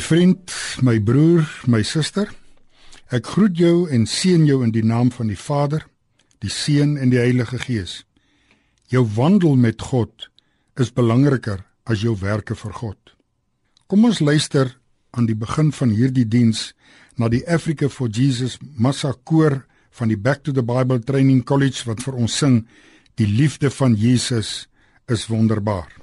Vriend, my broer, my suster, ek groet jou en seën jou in die naam van die Vader, die Seun en die Heilige Gees. Jou wandel met God is belangriker as jou werke vir God. Kom ons luister aan die begin van hierdie diens na die Africa for Jesus Massa koor van die Back to the Bible Training College wat vir ons sing die liefde van Jesus is wonderbaar.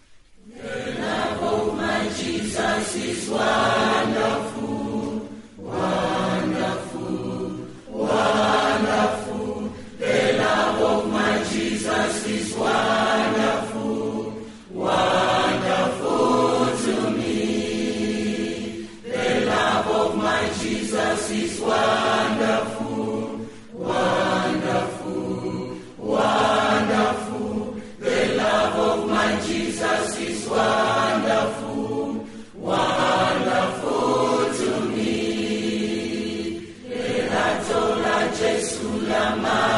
Kom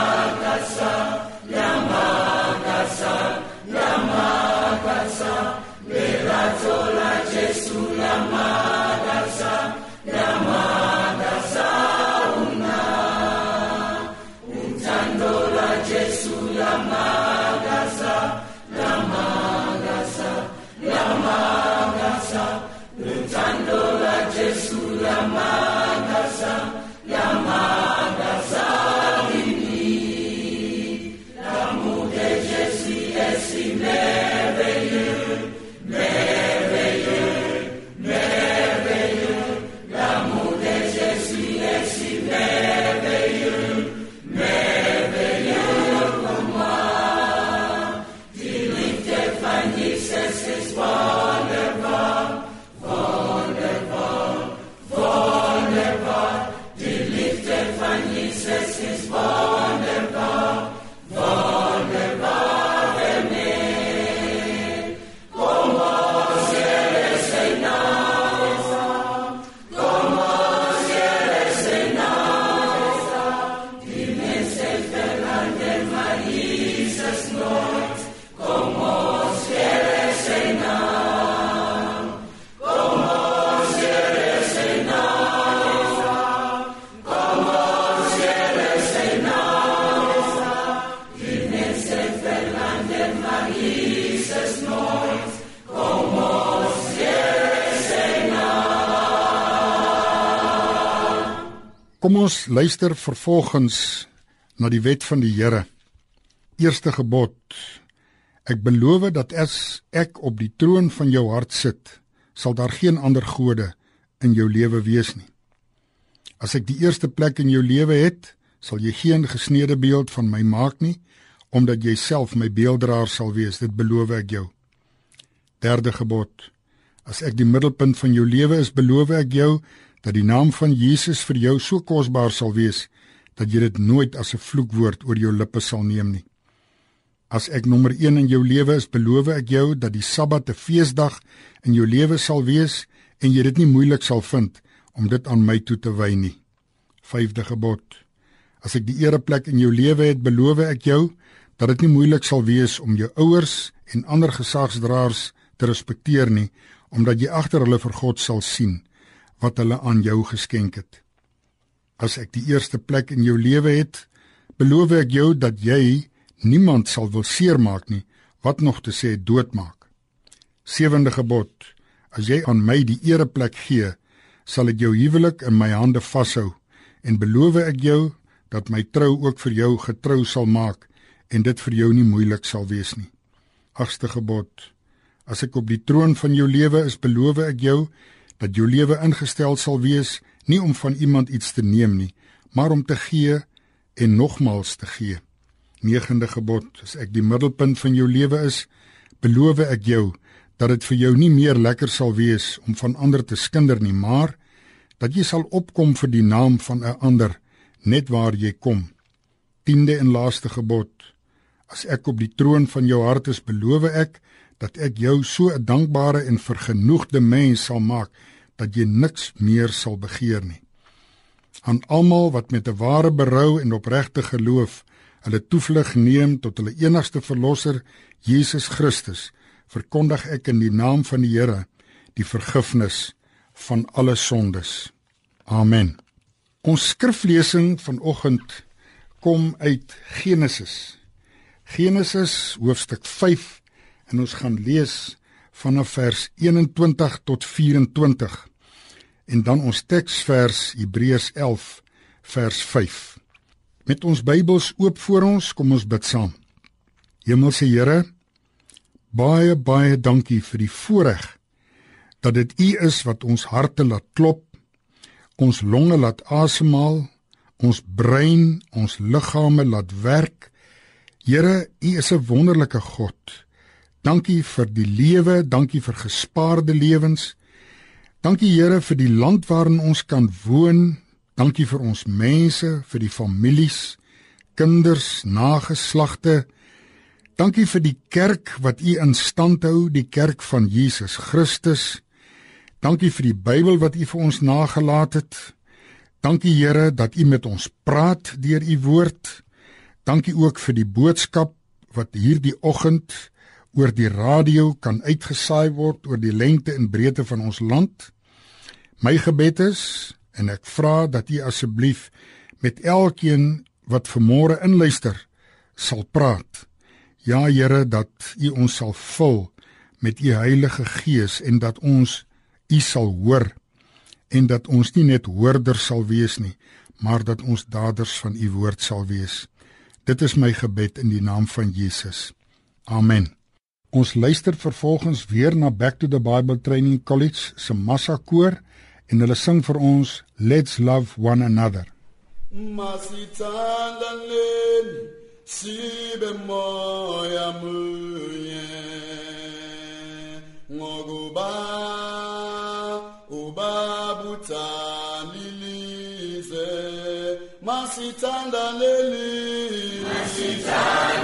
luister vervolgens na die wet van die Here. Eerste gebod: Ek beloof dat as ek op die troon van jou hart sit, sal daar geen ander gode in jou lewe wees nie. As ek die eerste plek in jou lewe het, sal jy geen gesneede beeld van my maak nie, omdat jy self my beelddraer sal wees, dit beloof ek jou. Derde gebod: As ek die middelpunt van jou lewe is, beloof ek jou dat die naam van Jesus vir jou so kosbaar sal wees dat jy dit nooit as 'n vloekwoord oor jou lippe sal neem nie. As ek nommer 1 in jou lewe is, beloof ek jou dat die Sabbat 'n feesdag in jou lewe sal wees en jy dit nie moeilik sal vind om dit aan my toe te wy nie. Vyfde gebod. As ek die ereplek in jou lewe het, beloof ek jou dat dit nie moeilik sal wees om jou ouers en ander gesagsdraers te respekteer nie, omdat jy agter hulle vir God sal sien wat hulle aan jou geskenk het. As ek die eerste plek in jou lewe het, beloof ek jou dat jy niemand sal wil seermaak nie, wat nog te sê doodmaak. Sewende gebod: As jy aan my die ereplek gee, sal ek jou huwelik in my hande vashou en beloof ek jou dat my trou ook vir jou getrou sal maak en dit vir jou nie moeilik sal wees nie. Agste gebod: As ek op die troon van jou lewe is, beloof ek jou dat jou lewe ingestel sal wees nie om van iemand iets te neem nie, maar om te gee en nogmals te gee. Negende gebod: As ek die middelpunt van jou lewe is, beloof ek jou dat dit vir jou nie meer lekker sal wees om van ander te skinder nie, maar dat jy sal opkom vir die naam van 'n ander net waar jy kom. Tiende en laaste gebod: As ek op die troon van jou hart is, beloof ek dat ek jou so 'n dankbare en vergenoegde mens sal maak dat jy niks meer sal begeer nie. Aan almal wat met 'n ware berou en opregte geloof hulle toevlug neem tot hulle enigste verlosser Jesus Christus, verkondig ek in die naam van die Here die vergifnis van alle sondes. Amen. Ons skriflesing vanoggend kom uit Genesis. Genesis hoofstuk 5 en ons gaan lees vanaf vers 21 tot 24 en dan ons teksvers Hebreërs 11 vers 5. Met ons Bybels oop voor ons, kom ons bid saam. Hemelse Here, baie baie dankie vir die voorreg dat dit U is wat ons harte laat klop, ons longe laat asemhaal, ons brein, ons liggame laat werk. Here, U is 'n wonderlike God. Dankie vir die lewe, dankie vir gespaarde lewens. Dankie Here vir die land waarin ons kan woon. Dankie vir ons mense, vir die families, kinders, nageslagte. Dankie vir die kerk wat U in stand hou, die kerk van Jesus Christus. Dankie vir die Bybel wat U vir ons nagelaat het. Dankie Here dat U met ons praat deur U woord. Dankie ook vir die boodskap wat hierdie oggend oor die radio kan uitgesaai word oor die lengte en breedte van ons land. My gebed is en ek vra dat U asseblief met elkeen wat vanmôre inluister sal praat. Ja Here dat U ons sal vul met U Heilige Gees en dat ons u sal hoor en dat ons nie net hoorders sal wees nie, maar dat ons daders van u woord sal wees. Dit is my gebed in die naam van Jesus. Amen. Ons luister vervolgens weer na Back to the Bible Training College se massa koor en hulle sing vir ons Let's Love One Another. Masithandane sibe moya munye ngokuba ubabuthamilize masithandaneni masithandaneni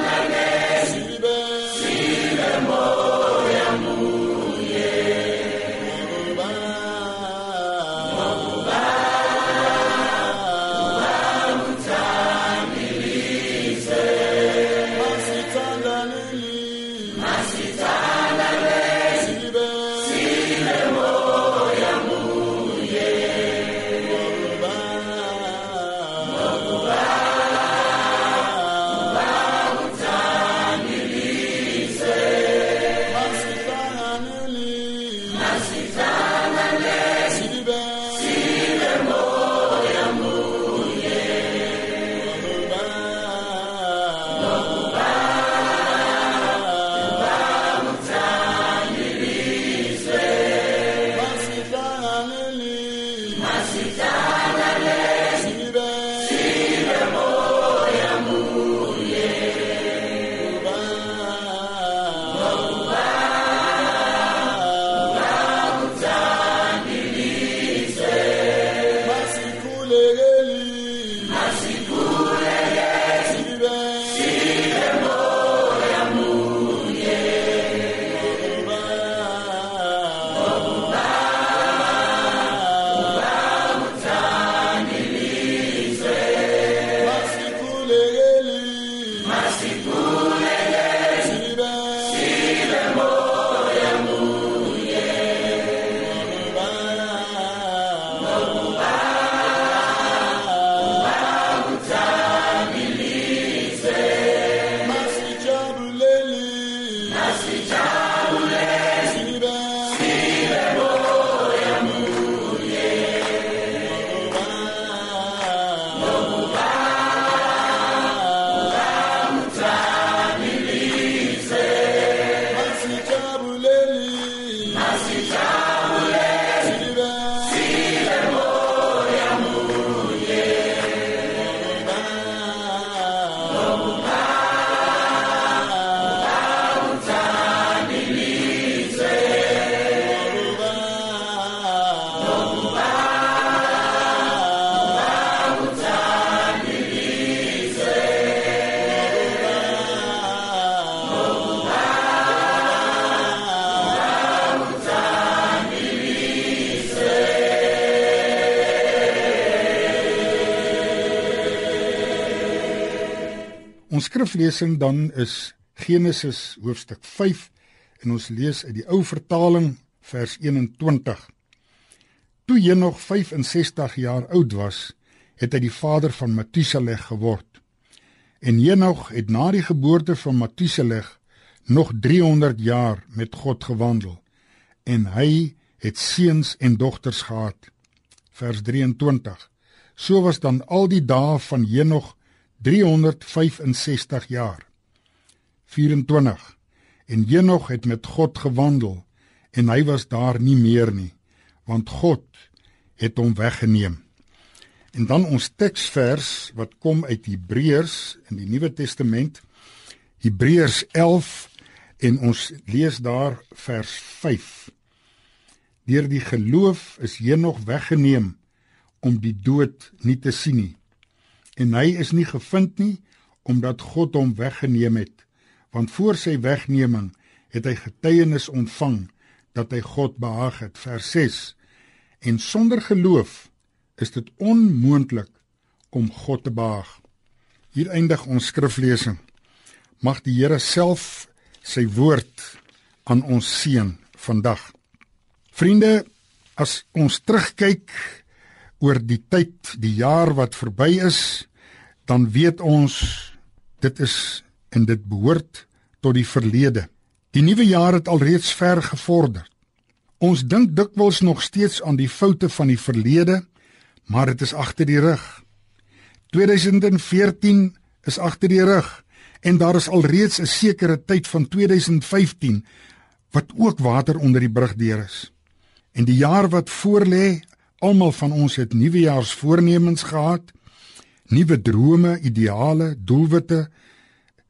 Ons skriflesing dan is Genesis hoofstuk 5 en ons lees uit die ou vertaling vers 21. Toe Henog 65 jaar oud was, het hy die vader van Matusalem geword. En Henog het na die geboorte van Matusalem nog 300 jaar met God gewandel en hy het seuns en dogters gehad. Vers 23. So was dan al die dae van Henog 365 jaar. 24. En Henog het met God gewandel en hy was daar nie meer nie, want God het hom weggeneem. En dan ons teksvers wat kom uit Hebreërs in die Nuwe Testament, Hebreërs 11 en ons lees daar vers 5. Deur die geloof is Henog weggeneem om die dood nie te sien nie. En hy is nie gevind nie omdat God hom weggeneem het, want voor sy wegneming het hy getuienis ontvang dat hy God behaag het. Vers 6. En sonder geloof is dit onmoontlik om God te behaag. Hier eindig ons skriflesing. Mag die Here self sy woord aan ons seën vandag. Vriende, as ons terugkyk oor die tyd, die jaar wat verby is, dan weet ons dit is en dit behoort tot die verlede. Die nuwe jaar het alreeds ver gevorder. Ons dink dikwels nog steeds aan die foute van die verlede, maar dit is agter die rug. 2014 is agter die rug en daar is alreeds 'n sekere tyd van 2015 wat ook water onder die brug deur is. En die jaar wat voorlê, almal van ons het nuwejaarsvoornemens gehad, nuwe drome, ideale, doelwitte,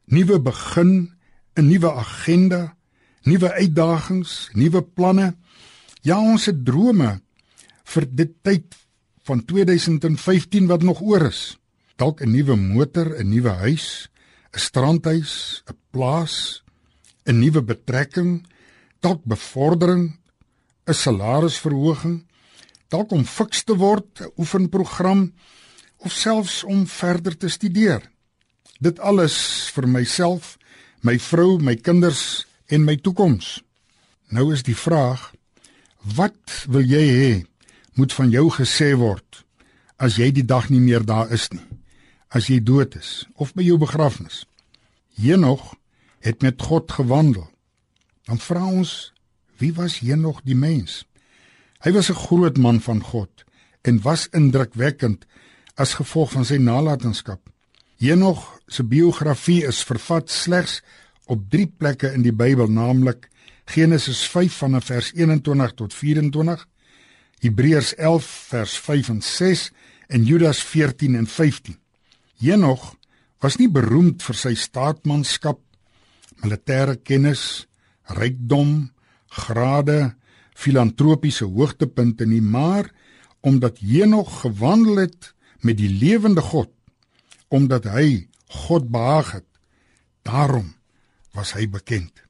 nuwe begin, 'n nuwe agenda, nuwe uitdagings, nuwe planne. Ja, ons het drome vir dit tyd van 2015 wat nog oor is. Dalk 'n nuwe motor, 'n nuwe huis, 'n strandhuis, 'n plaas, 'n nuwe betrekking, dalk bevordering, 'n salarisverhoging, dalk om fiks te word, 'n oefenprogram of selfs om verder te studeer. Dit alles vir myself, my vrou, my kinders en my toekoms. Nou is die vraag: wat wil jy hê moet van jou gesê word as jy die dag nie meer daar is nie? As jy dood is of by jou begrafnis? Henog het met God gewandel. Dan vra ons, wie was Henog die mens? Hy was 'n groot man van God en was indrukwekkend as gevolg van sy nalatenskap. Henog se biografie is vervat slegs op 3 plekke in die Bybel, naamlik Genesis 5 vanaf vers 21 tot 24, Hebreërs 11 vers 5 en 6 en Judas 14 en 15. Henog was nie beroemd vir sy staatmanskap, militêre kennis, rykdom, grade, filantropiese hoogtepunte nie, maar omdat Henog gewandel het met die lewende God, omdat hy God behaag het. Daarom was hy bekend.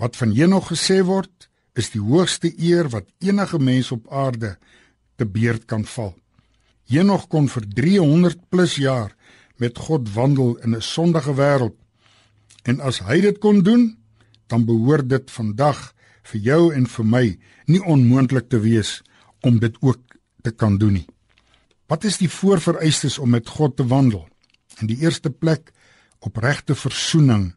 Wat van Henog gesê word, is die hoogste eer wat enige mens op aarde te beurt kan val. Henog kon vir 300 plus jaar met God wandel in 'n sondige wêreld. En as hy dit kon doen, dan behoort dit vandag vir jou en vir my nie onmoontlik te wees om dit ook te kan doen nie. Wat is die voorvereistes om met God te wandel? In die eerste plek opregte versoening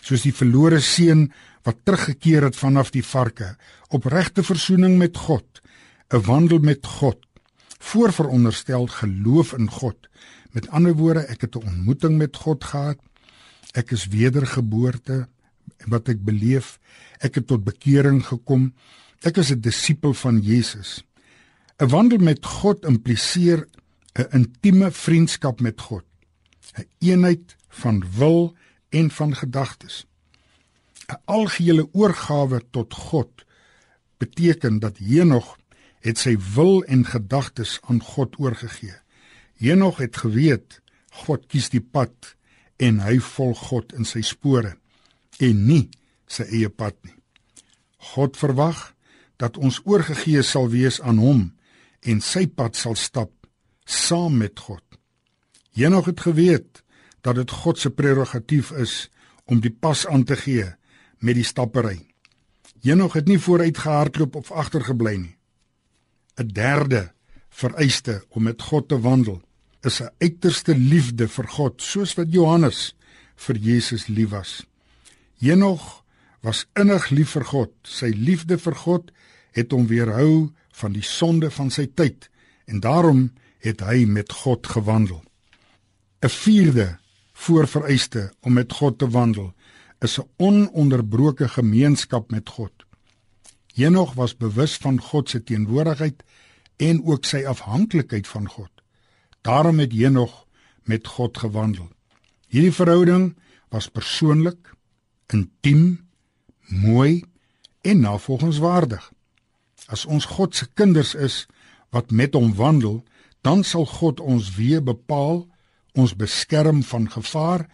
soos die verlore seun wat teruggekeer het vanaf die varke, opregte versoening met God, 'n wandel met God, voorveronderstel geloof in God. Met ander woorde, ek het 'n ontmoeting met God gehad. Ek is wedergeboorte wat ek beleef. Ek het tot bekering gekom. Ek is 'n disipel van Jesus. 'n Wandel met God impliseer 'n intieme vriendskap met God. 'n Eenheid van wil en van gedagtes. 'n Algehele oorgawe tot God beteken dat Henog het sy wil en gedagtes aan God oorgegee. Henog het geweet God kies die pad en hy volg God in sy spore en nie sy eie pad nie. God verwag dat ons oorgegee sal wees aan hom en sy pad sal stap saam met God. Henog het geweet dat dit God se prerogatief is om die pas aan te gee met die stappery. Henog het nie vooruit gehardloop of agtergebly nie. 'n derde vereiste om met God te wandel is 'n uiterste liefde vir God, soos wat Johannes vir Jesus lief was. Henog was innig lief vir God. Sy liefde vir God het hom weerhou van die sonde van sy tyd en daarom het hy met God gewandel. 'n Vierde voorvereiste om met God te wandel is 'n ononderbroke gemeenskap met God. Henog was bewus van God se teenwoordigheid en ook sy afhanklikheid van God. Daarom het Henog met God gewandel. Hierdie verhouding was persoonlik, intiem, mooi en navolgingswaardig. As ons God se kinders is wat met hom wandel, dan sal God ons weer bepaal, ons beskerm van gevaar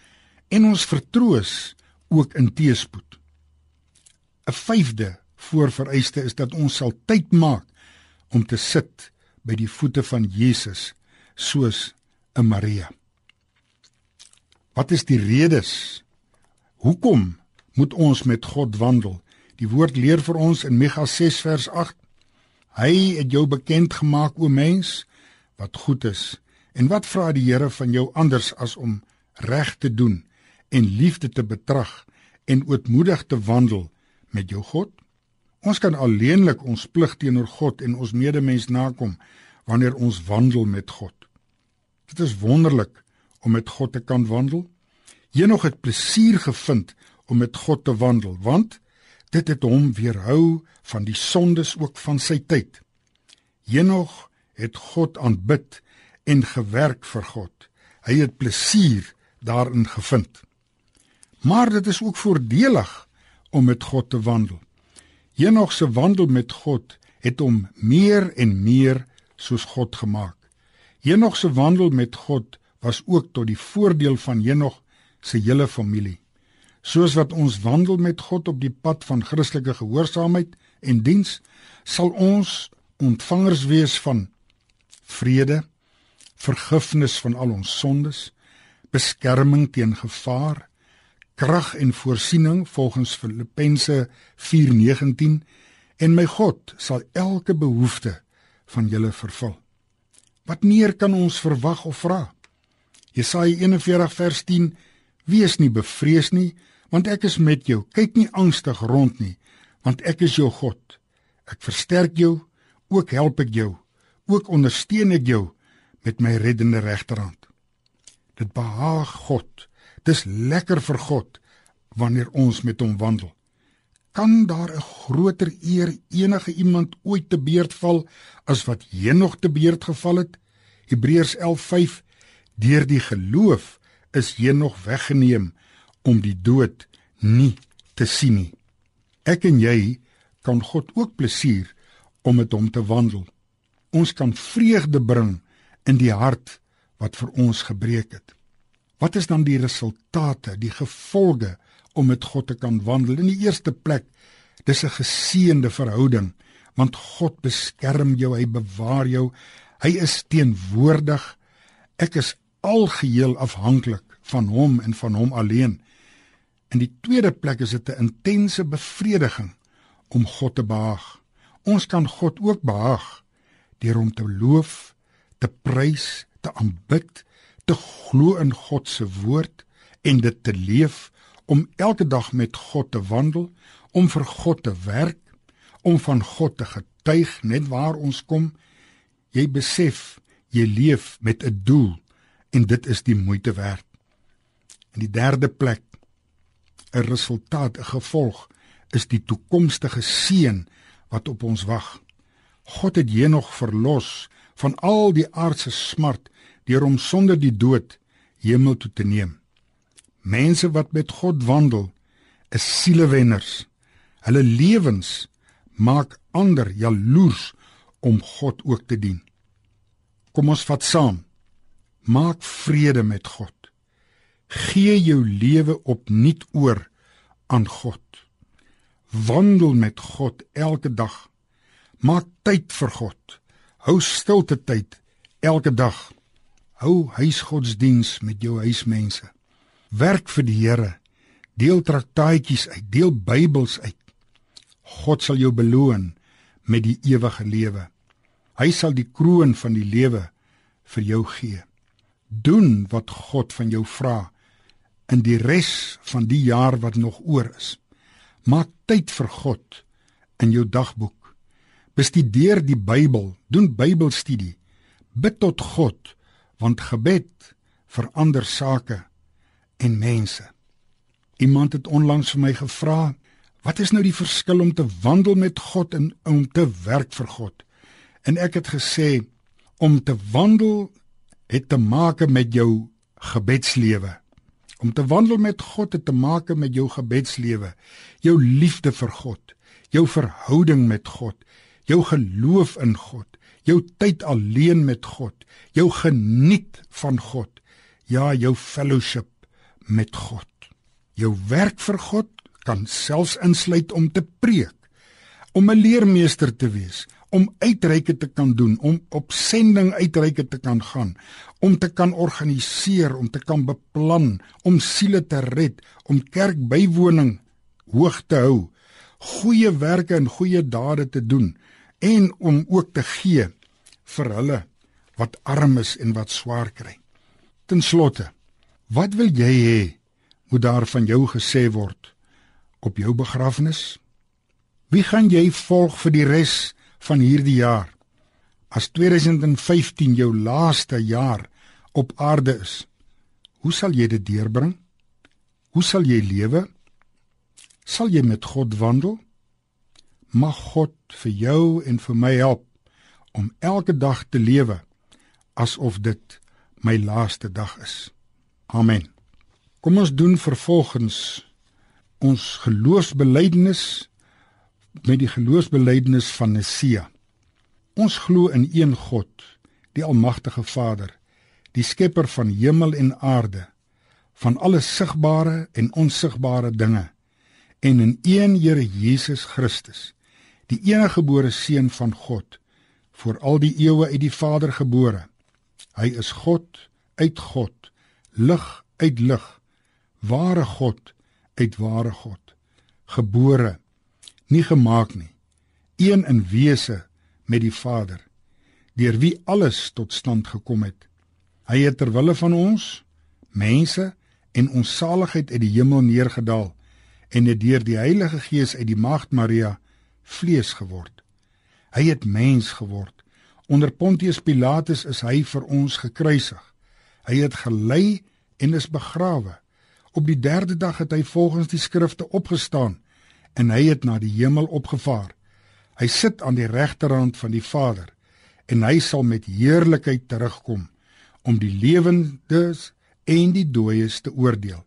en ons vertroos ook in teëspoed. 'n Vyfde voorvereiste is dat ons sal tyd maak om te sit by die voete van Jesus soos 'n Maria. Wat is die redes? Hoekom moet ons met God wandel? Die woord leer vir ons in Micha 6 vers 8. Hy het jou bekend gemaak o mens wat goed is. En wat vra die Here van jou anders as om reg te doen en liefde te betrag en ootmoedig te wandel met jou God? Ons kan alleenlik ons plig teenoor God en ons medemens nakom wanneer ons wandel met God. Dit is wonderlik om met God te kan wandel. Henog het plesier gevind om met God te wandel, want dit het hom weerhou van die sondes ook van sy tyd. Henog het God aanbid en gewerk vir God. Hy het plesier daarin gevind. Maar dit is ook voordelig om met God te wandel. Henog se wandel met God het hom meer en meer soos God gemaak. Henog se wandel met God was ook tot die voordeel van Henog se hele familie. Soos wat ons wandel met God op die pad van Christelike gehoorsaamheid en diens, sal ons ontvangers wees van vrede, vergifnis van al ons sondes, beskerming teen gevaar, krag en voorsiening volgens Filippense 4:19 en my God sal elke behoefte van julle vervul. Wat meer kan ons verwag of vra? Jesaja 41 vers 10: Wees nie bevrees nie, want ek is met jou. Kyk nie angstig rond nie, want ek is jou God. Ek versterk jou, ook help ek jou, ook ondersteun ek jou met my reddende regterhand. Dit behaag God. Dis lekker vir God wanneer ons met hom wandel. Kan daar 'n groter eer enige iemand ooit te beurt val as wat Henog te beurt geval het? Hebreërs 11:5 Deur die geloof is Henog weggeneem om die dood nie te sien nie. Ek en jy kan God ook plesier om met hom te wandel. Ons kan vreugde bring in die hart wat vir ons gebreek het. Wat is dan die resultate, die gevolge om met God te kan wandel. In die eerste plek, dis 'n geseënde verhouding, want God beskerm jou, hy bewaar jou. Hy is teenwoordig. Ek is algeheel afhanklik van hom en van hom alleen. In die tweede plek is dit 'n intense bevrediging om God te behaag. Ons kan God ook behaag deur hom te loof, te prys, te aanbid, te glo in God se woord en dit te leef om elke dag met God te wandel, om vir God te werk, om van God te getuig net waar ons kom. Jy besef jy leef met 'n doel en dit is die moeite werd. In die derde plek 'n resultaat, 'n gevolg is die toekomstige seën wat op ons wag. God het Henog verlos van al die aardse smart deur hom sonder die dood hemel toe te neem. Mense wat met God wandel, is sielewenners. Hulle lewens maak ander jaloers om God ook te dien. Kom ons vat saam. Maak vrede met God. Gee jou lewe opnuut oor aan God. Wandel met God elke dag. Maak tyd vir God. Hou stilte tyd elke dag. Hou huisgodsdiens met jou huismense. Werk vir die Here. Deel traktaatjies uit, deel Bybels uit. God sal jou beloon met die ewige lewe. Hy sal die kroon van die lewe vir jou gee. Doen wat God van jou vra in die res van die jaar wat nog oor is. Maak tyd vir God in jou dagboek. Bestudeer die Bybel, doen Bybelstudie. Bid tot God want gebed verander sake en mense. Iemand het onlangs vir my gevra, wat is nou die verskil om te wandel met God en om te werk vir God? En ek het gesê om te wandel het te maak met jou gebedslewe. Om te wandel met God het te maak met jou gebedslewe, jou liefde vir God, jou verhouding met God, jou geloof in God, jou tyd alleen met God, jou geniet van God, ja, jou fellowship met God. Jou werk vir God kan selfs insluit om te preek, om 'n leermeester te wees, om uitreike te kan doen, om op sending uitreike te kan gaan, om te kan organiseer, om te kan beplan, om siele te red, om kerkbywoning hoog te hou, goeie werke en goeie dade te doen en om ook te gee vir hulle wat arm is en wat swaar kry. Ten slotte, wat wil jy hê moet daar van jou gesê word op jou begrafnis? Wie gaan jy volg vir die res van hierdie jaar? As 2015 jou laaste jaar op aarde is, hoe sal jy dit deurbring? Hoe sal jy lewe? Sal jy met God wandel? Mag God vir jou en vir my help om elke dag te lewe asof dit my laaste dag is. Amen. Kom ons doen vervolgens ons geloofsbelijdenis met die geloofsbelijdenis van Nisea. Ons glo in een God, die almagtige Vader, die skepper van hemel en aarde, van alle sigbare en onsigbare dinge, en in een Here Jesus Christus, die eniggebore seun van God, voor al die eeue uit die Vader gebore. Hy is God uit God, lig uit lig, ware God uit ware God, gebore, nie gemaak nie, een in wese met die Vader, deur wie alles tot stand gekom het. Hy het ter wille van ons, mense en ons saligheid uit die hemel neergedaal en het deur die Heilige Gees uit die Maagd Maria vlees geword. Hy het mens geword. Onder Pontius Pilatus is hy vir ons gekruisig. Hy het gelei en is begrawe. Op die 3de dag het hy volgens die skrifte opgestaan en hy het na die hemel opgevaar Hy sit aan die regterhand van die Vader en hy sal met heerlikheid terugkom om die lewendes en die dooies te oordeel.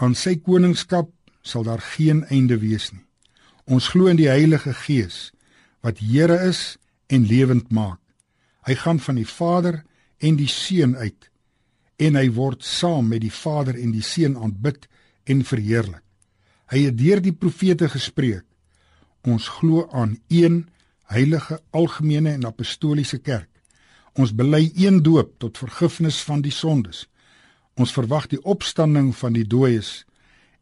Aan sy koningskap sal daar geen einde wees nie. Ons glo in die Heilige Gees wat Here is en lewend maak. Hy gaan van die Vader en die Seun uit en hy word saam met die Vader en die Seun aanbid en verheerlik. Hy het deur die profete gespreek Ons glo aan een heilige algemene en apostoliese kerk. Ons bely een doop tot vergifnis van die sondes. Ons verwag die opstanding van die dooies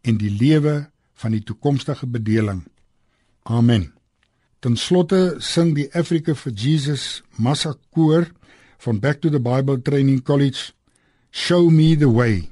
en die lewe van die toekomstige bedeling. Amen. Ten slotte sing die Africa for Jesus Massa koor van Back to the Bible Training College Show me the way.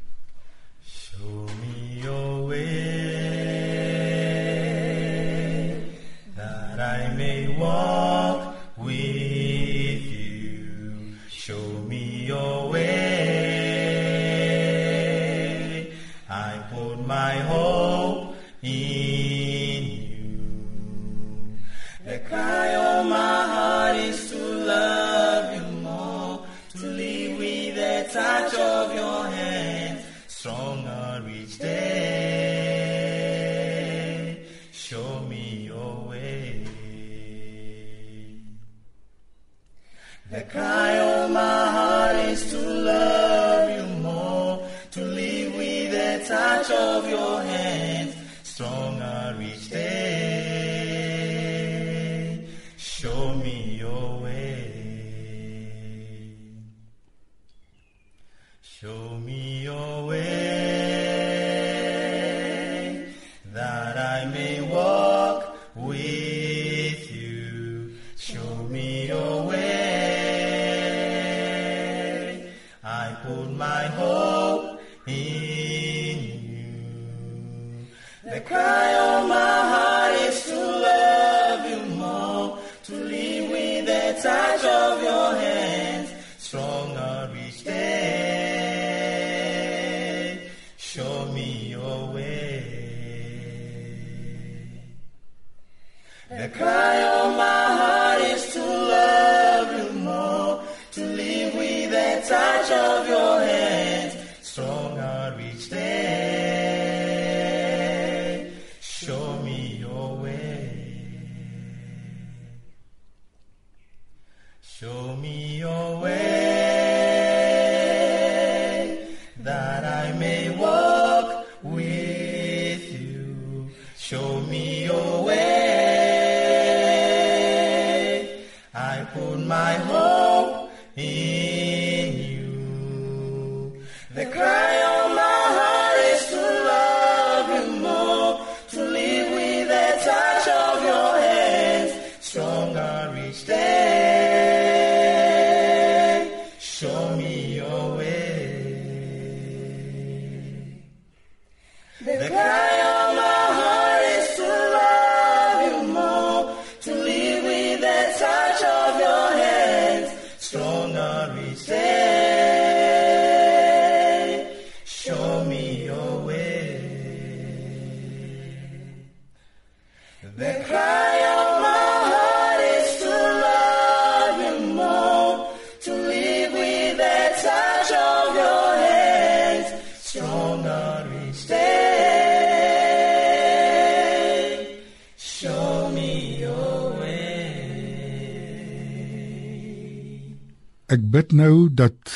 Ek bid nou dat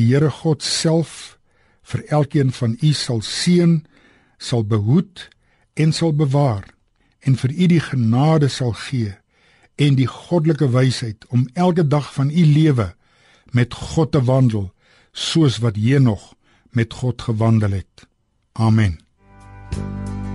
die Here God self vir elkeen van u sal seën, sal behoed en sal bewaar en vir u die genade sal gee en die goddelike wysheid om elke dag van u lewe met God te wandel soos wat Henog met God gewandel het. Amen. thank you